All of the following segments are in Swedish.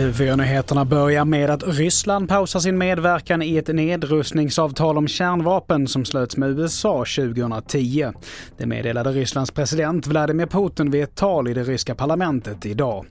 TV4-nyheterna börjar med att Ryssland pausar sin medverkan i ett nedrustningsavtal om kärnvapen som slöts med USA 2010. Det meddelade Rysslands president Vladimir Putin vid ett tal i det ryska parlamentet idag.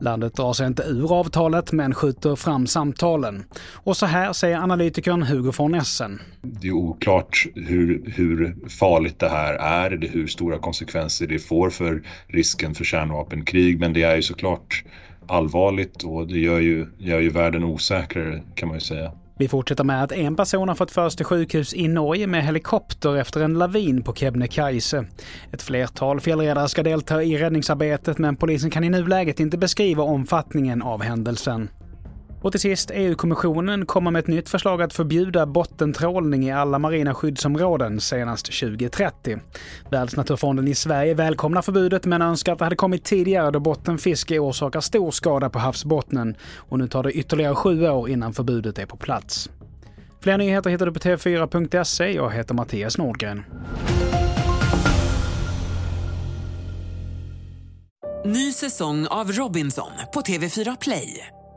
Landet drar sig inte ur avtalet men skjuter fram samtalen. Och så här säger analytikern Hugo von Essen. Det är oklart hur, hur farligt det här är, hur stora konsekvenser det får för risken för kärnvapenkrig. Men det är ju såklart allvarligt och det gör ju, gör ju världen osäkrare kan man ju säga. Vi fortsätter med att en person har fått föras till sjukhus i Norge med helikopter efter en lavin på Kebnekaise. Ett flertal fjällräddare ska delta i räddningsarbetet men polisen kan i nuläget inte beskriva omfattningen av händelsen. Och till sist, EU-kommissionen kommer med ett nytt förslag att förbjuda bottentrålning i alla marina skyddsområden senast 2030. Världsnaturfonden i Sverige välkomnar förbudet men önskar att det hade kommit tidigare då bottenfiske orsakar stor skada på havsbottnen. Och nu tar det ytterligare sju år innan förbudet är på plats. Fler nyheter hittar du på tv4.se. Jag heter Mattias Nordgren. Ny säsong av Robinson på TV4 Play.